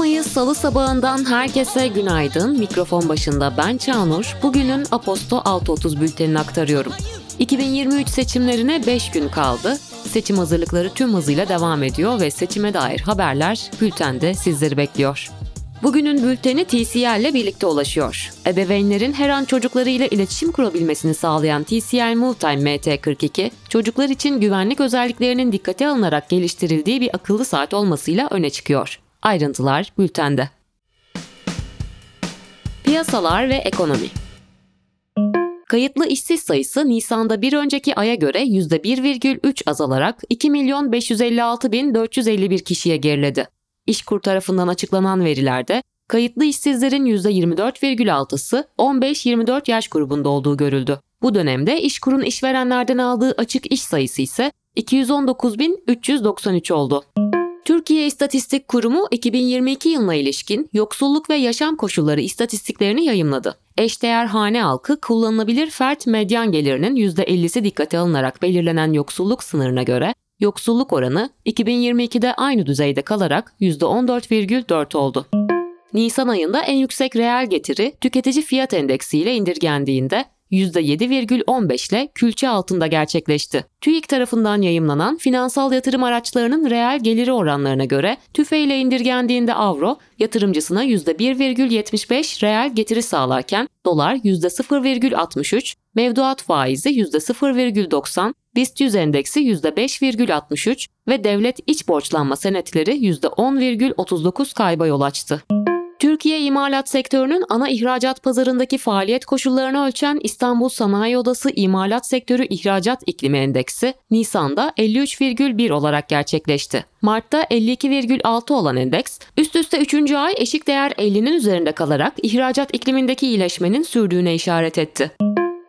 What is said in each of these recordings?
Mayıs Salı sabahından herkese günaydın. Mikrofon başında ben Çağnur. Bugünün Aposto 6.30 bültenini aktarıyorum. 2023 seçimlerine 5 gün kaldı. Seçim hazırlıkları tüm hızıyla devam ediyor ve seçime dair haberler bültende sizleri bekliyor. Bugünün bülteni TCL ile birlikte ulaşıyor. Ebeveynlerin her an çocuklarıyla iletişim kurabilmesini sağlayan TCL MoveTime MT42, çocuklar için güvenlik özelliklerinin dikkate alınarak geliştirildiği bir akıllı saat olmasıyla öne çıkıyor. Ayrıntılar bültende. Piyasalar ve ekonomi Kayıtlı işsiz sayısı Nisan'da bir önceki aya göre %1,3 azalarak 2 milyon 556 bin 451 kişiye geriledi. İşkur tarafından açıklanan verilerde kayıtlı işsizlerin %24,6'sı 15-24 yaş grubunda olduğu görüldü. Bu dönemde İşkur'un işverenlerden aldığı açık iş sayısı ise 219.393 oldu. Türkiye İstatistik Kurumu 2022 yılına ilişkin yoksulluk ve yaşam koşulları istatistiklerini yayımladı. Eşdeğer hane halkı kullanılabilir fert medyan gelirinin %50'si dikkate alınarak belirlenen yoksulluk sınırına göre yoksulluk oranı 2022'de aynı düzeyde kalarak %14,4 oldu. Nisan ayında en yüksek reel getiri tüketici fiyat endeksi ile indirgendiğinde %7,15 ile külçe altında gerçekleşti. TÜİK tarafından yayımlanan finansal yatırım araçlarının reel geliri oranlarına göre tüfe ile indirgendiğinde avro yatırımcısına %1,75 reel getiri sağlarken dolar %0,63, mevduat faizi %0,90, BIST 100 endeksi %5,63 ve devlet iç borçlanma senetleri %10,39 kayba yol açtı. Türkiye imalat sektörünün ana ihracat pazarındaki faaliyet koşullarını ölçen İstanbul Sanayi Odası İmalat Sektörü İhracat İklimi Endeksi Nisan'da 53,1 olarak gerçekleşti. Mart'ta 52,6 olan endeks, üst üste 3. ay eşik değer 50'nin üzerinde kalarak ihracat iklimindeki iyileşmenin sürdüğüne işaret etti.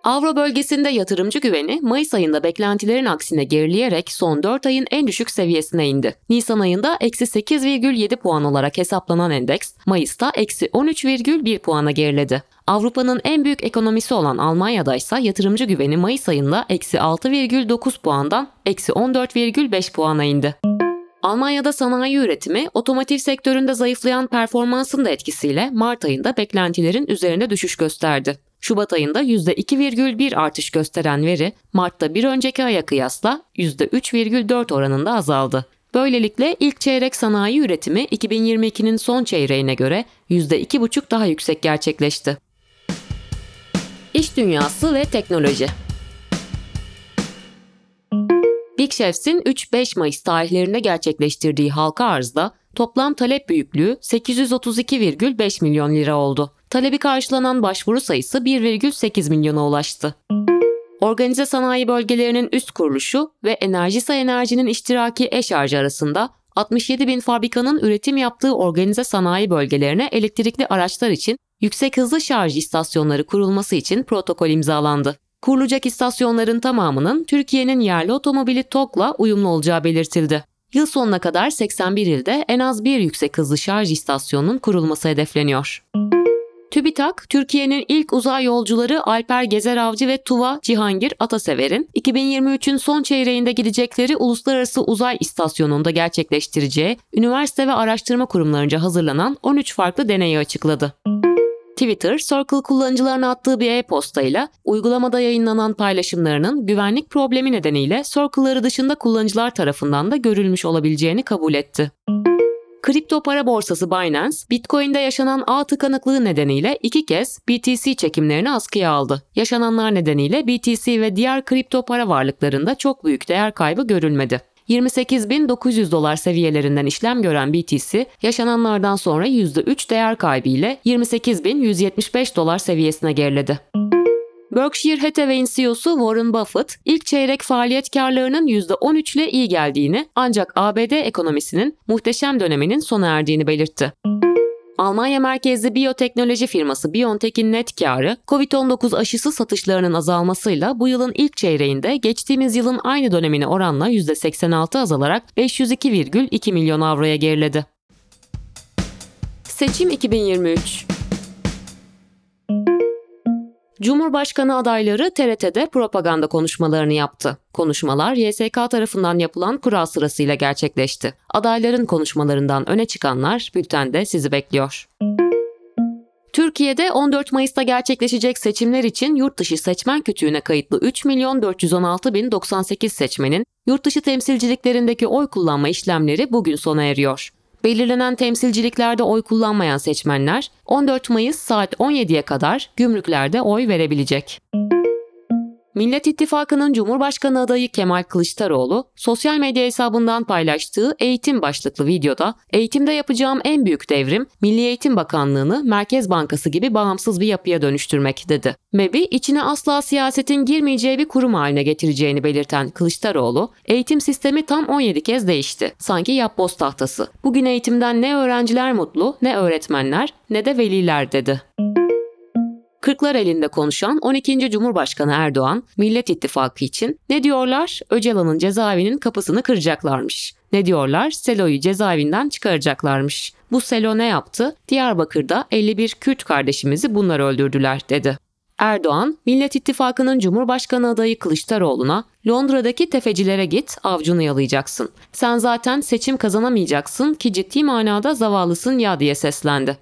Avro bölgesinde yatırımcı güveni Mayıs ayında beklentilerin aksine gerileyerek son 4 ayın en düşük seviyesine indi. Nisan ayında eksi 8,7 puan olarak hesaplanan endeks Mayıs'ta eksi 13,1 puana geriledi. Avrupa'nın en büyük ekonomisi olan Almanya'da ise yatırımcı güveni Mayıs ayında eksi 6,9 puandan eksi 14,5 puana indi. Almanya'da sanayi üretimi, otomotiv sektöründe zayıflayan performansın da etkisiyle Mart ayında beklentilerin üzerinde düşüş gösterdi. Şubat ayında %2,1 artış gösteren veri Mart'ta bir önceki aya kıyasla %3,4 oranında azaldı. Böylelikle ilk çeyrek sanayi üretimi 2022'nin son çeyreğine göre %2,5 daha yüksek gerçekleşti. İş dünyası ve teknoloji Big Chefs'in 3-5 Mayıs tarihlerinde gerçekleştirdiği halka arzda toplam talep büyüklüğü 832,5 milyon lira oldu. Talebi karşılanan başvuru sayısı 1,8 milyona ulaştı. Organize sanayi bölgelerinin üst kuruluşu ve Enerjisa Enerji'nin iştiraki e-şarj arasında 67 bin fabrikanın üretim yaptığı organize sanayi bölgelerine elektrikli araçlar için yüksek hızlı şarj istasyonları kurulması için protokol imzalandı. Kurulacak istasyonların tamamının Türkiye'nin yerli otomobili TOG'la uyumlu olacağı belirtildi. Yıl sonuna kadar 81 ilde en az bir yüksek hızlı şarj istasyonunun kurulması hedefleniyor. TÜBİTAK, Türkiye'nin ilk uzay yolcuları Alper Gezer Avcı ve Tuva Cihangir Atasever'in 2023'ün son çeyreğinde gidecekleri Uluslararası Uzay İstasyonu'nda gerçekleştireceği üniversite ve araştırma kurumlarınca hazırlanan 13 farklı deneyi açıkladı. Twitter, Circle kullanıcılarına attığı bir e-postayla uygulamada yayınlanan paylaşımlarının güvenlik problemi nedeniyle Circle'ları dışında kullanıcılar tarafından da görülmüş olabileceğini kabul etti. Kripto para borsası Binance, Bitcoin'de yaşanan ağ tıkanıklığı nedeniyle iki kez BTC çekimlerini askıya aldı. Yaşananlar nedeniyle BTC ve diğer kripto para varlıklarında çok büyük değer kaybı görülmedi. 28.900 dolar seviyelerinden işlem gören BTC, yaşananlardan sonra %3 değer kaybı ile 28.175 dolar seviyesine geriledi. Berkshire Hathaway'in CEO'su Warren Buffett, ilk çeyrek faaliyet karlarının %13 ile iyi geldiğini ancak ABD ekonomisinin muhteşem döneminin sona erdiğini belirtti. Almanya merkezli biyoteknoloji firması BioNTech'in net karı, COVID-19 aşısı satışlarının azalmasıyla bu yılın ilk çeyreğinde geçtiğimiz yılın aynı dönemine oranla %86 azalarak 502,2 milyon avroya geriledi. Seçim 2023 Cumhurbaşkanı adayları TRT'de propaganda konuşmalarını yaptı. Konuşmalar YSK tarafından yapılan kura sırasıyla gerçekleşti. Adayların konuşmalarından öne çıkanlar bültende sizi bekliyor. Türkiye'de 14 Mayıs'ta gerçekleşecek seçimler için yurtdışı seçmen kütüğüne kayıtlı 3 milyon 416 bin 98 seçmenin yurtdışı temsilciliklerindeki oy kullanma işlemleri bugün sona eriyor. Belirlenen temsilciliklerde oy kullanmayan seçmenler 14 Mayıs saat 17'ye kadar gümrüklerde oy verebilecek. Millet İttifakı'nın Cumhurbaşkanı adayı Kemal Kılıçdaroğlu, sosyal medya hesabından paylaştığı eğitim başlıklı videoda, eğitimde yapacağım en büyük devrim, Milli Eğitim Bakanlığı'nı Merkez Bankası gibi bağımsız bir yapıya dönüştürmek dedi. MEB'i içine asla siyasetin girmeyeceği bir kurum haline getireceğini belirten Kılıçdaroğlu, eğitim sistemi tam 17 kez değişti. Sanki yapboz tahtası. Bugün eğitimden ne öğrenciler mutlu, ne öğretmenler, ne de veliler dedi. Kırklar elinde konuşan 12. Cumhurbaşkanı Erdoğan, Millet İttifakı için ne diyorlar? Öcalan'ın cezaevinin kapısını kıracaklarmış. Ne diyorlar? Selo'yu cezaevinden çıkaracaklarmış. Bu Selo ne yaptı? Diyarbakır'da 51 Kürt kardeşimizi bunlar öldürdüler dedi. Erdoğan, Millet İttifakı'nın Cumhurbaşkanı adayı Kılıçdaroğlu'na Londra'daki tefecilere git avcunu yalayacaksın. Sen zaten seçim kazanamayacaksın ki ciddi manada zavallısın ya diye seslendi.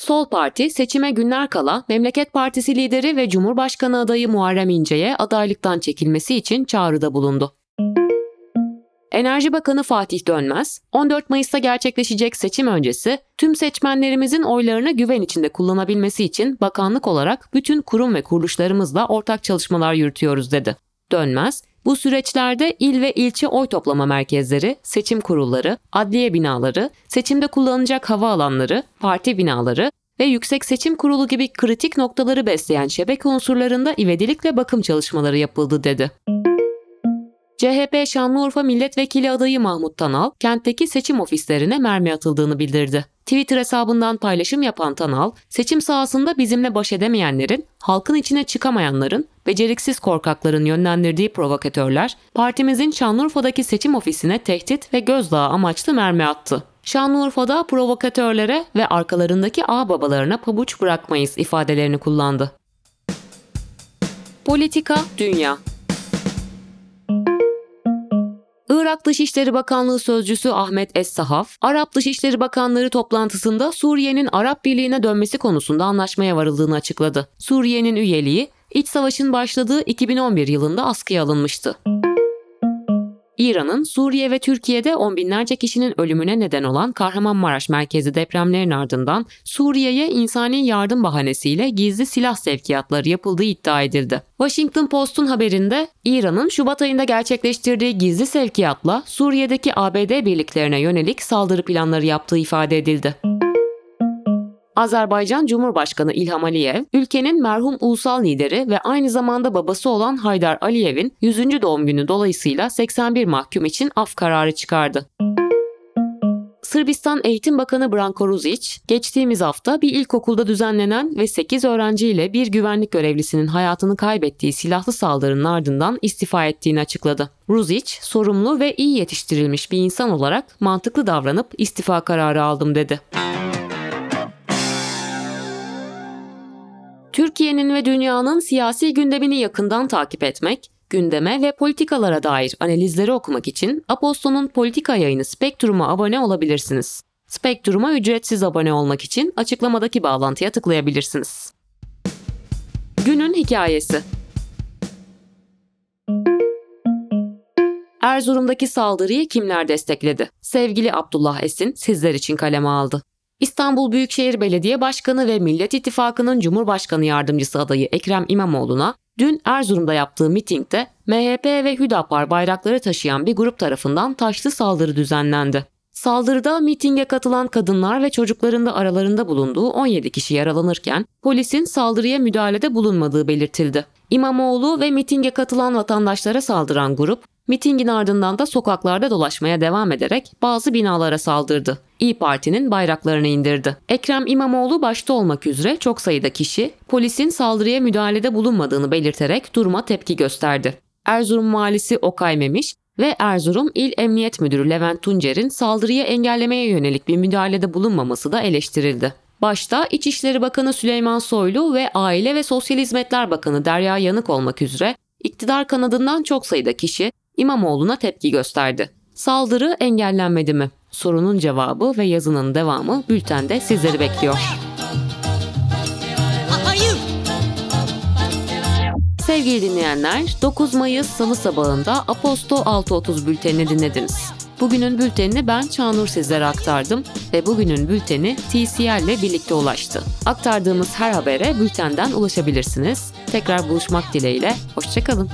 Sol Parti seçime günler kala Memleket Partisi lideri ve Cumhurbaşkanı adayı Muharrem İnce'ye adaylıktan çekilmesi için çağrıda bulundu. Enerji Bakanı Fatih Dönmez, 14 Mayıs'ta gerçekleşecek seçim öncesi tüm seçmenlerimizin oylarını güven içinde kullanabilmesi için bakanlık olarak bütün kurum ve kuruluşlarımızla ortak çalışmalar yürütüyoruz dedi. Dönmez, bu süreçlerde il ve ilçe oy toplama merkezleri, seçim kurulları, adliye binaları, seçimde kullanılacak hava alanları, parti binaları ve Yüksek Seçim Kurulu gibi kritik noktaları besleyen şebeke unsurlarında ivedilikle bakım çalışmaları yapıldı dedi. CHP Şanlıurfa Milletvekili adayı Mahmut Tanal, kentteki seçim ofislerine mermi atıldığını bildirdi. Twitter hesabından paylaşım yapan Tanal, seçim sahasında bizimle baş edemeyenlerin, halkın içine çıkamayanların, beceriksiz korkakların yönlendirdiği provokatörler, partimizin Şanlıurfa'daki seçim ofisine tehdit ve gözdağı amaçlı mermi attı. Şanlıurfa'da provokatörlere ve arkalarındaki ağ babalarına pabuç bırakmayız ifadelerini kullandı. Politika, Dünya Irak Dışişleri Bakanlığı Sözcüsü Ahmet Es-Sahaf, Arap Dışişleri Bakanları toplantısında Suriye'nin Arap Birliği'ne dönmesi konusunda anlaşmaya varıldığını açıkladı. Suriye'nin üyeliği, iç savaşın başladığı 2011 yılında askıya alınmıştı. İran'ın Suriye ve Türkiye'de on binlerce kişinin ölümüne neden olan Kahramanmaraş merkezi depremlerin ardından Suriye'ye insani yardım bahanesiyle gizli silah sevkiyatları yapıldığı iddia edildi. Washington Post'un haberinde İran'ın Şubat ayında gerçekleştirdiği gizli sevkiyatla Suriye'deki ABD birliklerine yönelik saldırı planları yaptığı ifade edildi. Azerbaycan Cumhurbaşkanı İlham Aliyev, ülkenin merhum ulusal lideri ve aynı zamanda babası olan Haydar Aliyev'in 100. doğum günü dolayısıyla 81 mahkum için af kararı çıkardı. Sırbistan Eğitim Bakanı Branko Ruzic, geçtiğimiz hafta bir ilkokulda düzenlenen ve 8 öğrenciyle bir güvenlik görevlisinin hayatını kaybettiği silahlı saldırının ardından istifa ettiğini açıkladı. Ruzic, sorumlu ve iyi yetiştirilmiş bir insan olarak mantıklı davranıp istifa kararı aldım dedi. Türkiye'nin ve dünyanın siyasi gündemini yakından takip etmek, gündeme ve politikalara dair analizleri okumak için Aposto'nun politika yayını Spektrum'a abone olabilirsiniz. Spektrum'a ücretsiz abone olmak için açıklamadaki bağlantıya tıklayabilirsiniz. Günün hikayesi Erzurum'daki saldırıyı kimler destekledi? Sevgili Abdullah Esin sizler için kaleme aldı. İstanbul Büyükşehir Belediye Başkanı ve Millet İttifakı'nın Cumhurbaşkanı Yardımcısı adayı Ekrem İmamoğlu'na dün Erzurum'da yaptığı mitingde MHP ve Hüdapar bayrakları taşıyan bir grup tarafından taşlı saldırı düzenlendi. Saldırıda mitinge katılan kadınlar ve çocukların da aralarında bulunduğu 17 kişi yaralanırken polisin saldırıya müdahalede bulunmadığı belirtildi. İmamoğlu ve mitinge katılan vatandaşlara saldıran grup Mitingin ardından da sokaklarda dolaşmaya devam ederek bazı binalara saldırdı. İyi Parti'nin bayraklarını indirdi. Ekrem İmamoğlu başta olmak üzere çok sayıda kişi polisin saldırıya müdahalede bulunmadığını belirterek duruma tepki gösterdi. Erzurum valisi Okay Memiş ve Erzurum İl Emniyet Müdürü Levent Tuncer'in saldırıyı engellemeye yönelik bir müdahalede bulunmaması da eleştirildi. Başta İçişleri Bakanı Süleyman Soylu ve Aile ve Sosyal Hizmetler Bakanı Derya Yanık olmak üzere iktidar kanadından çok sayıda kişi İmamoğlu'na tepki gösterdi. Saldırı engellenmedi mi? Sorunun cevabı ve yazının devamı bültende sizleri bekliyor. Sevgili dinleyenler, 9 Mayıs Salı sabahında Aposto 6.30 bültenini dinlediniz. Bugünün bültenini ben Çağnur sizlere aktardım ve bugünün bülteni TCL ile birlikte ulaştı. Aktardığımız her habere bültenden ulaşabilirsiniz. Tekrar buluşmak dileğiyle, hoşçakalın.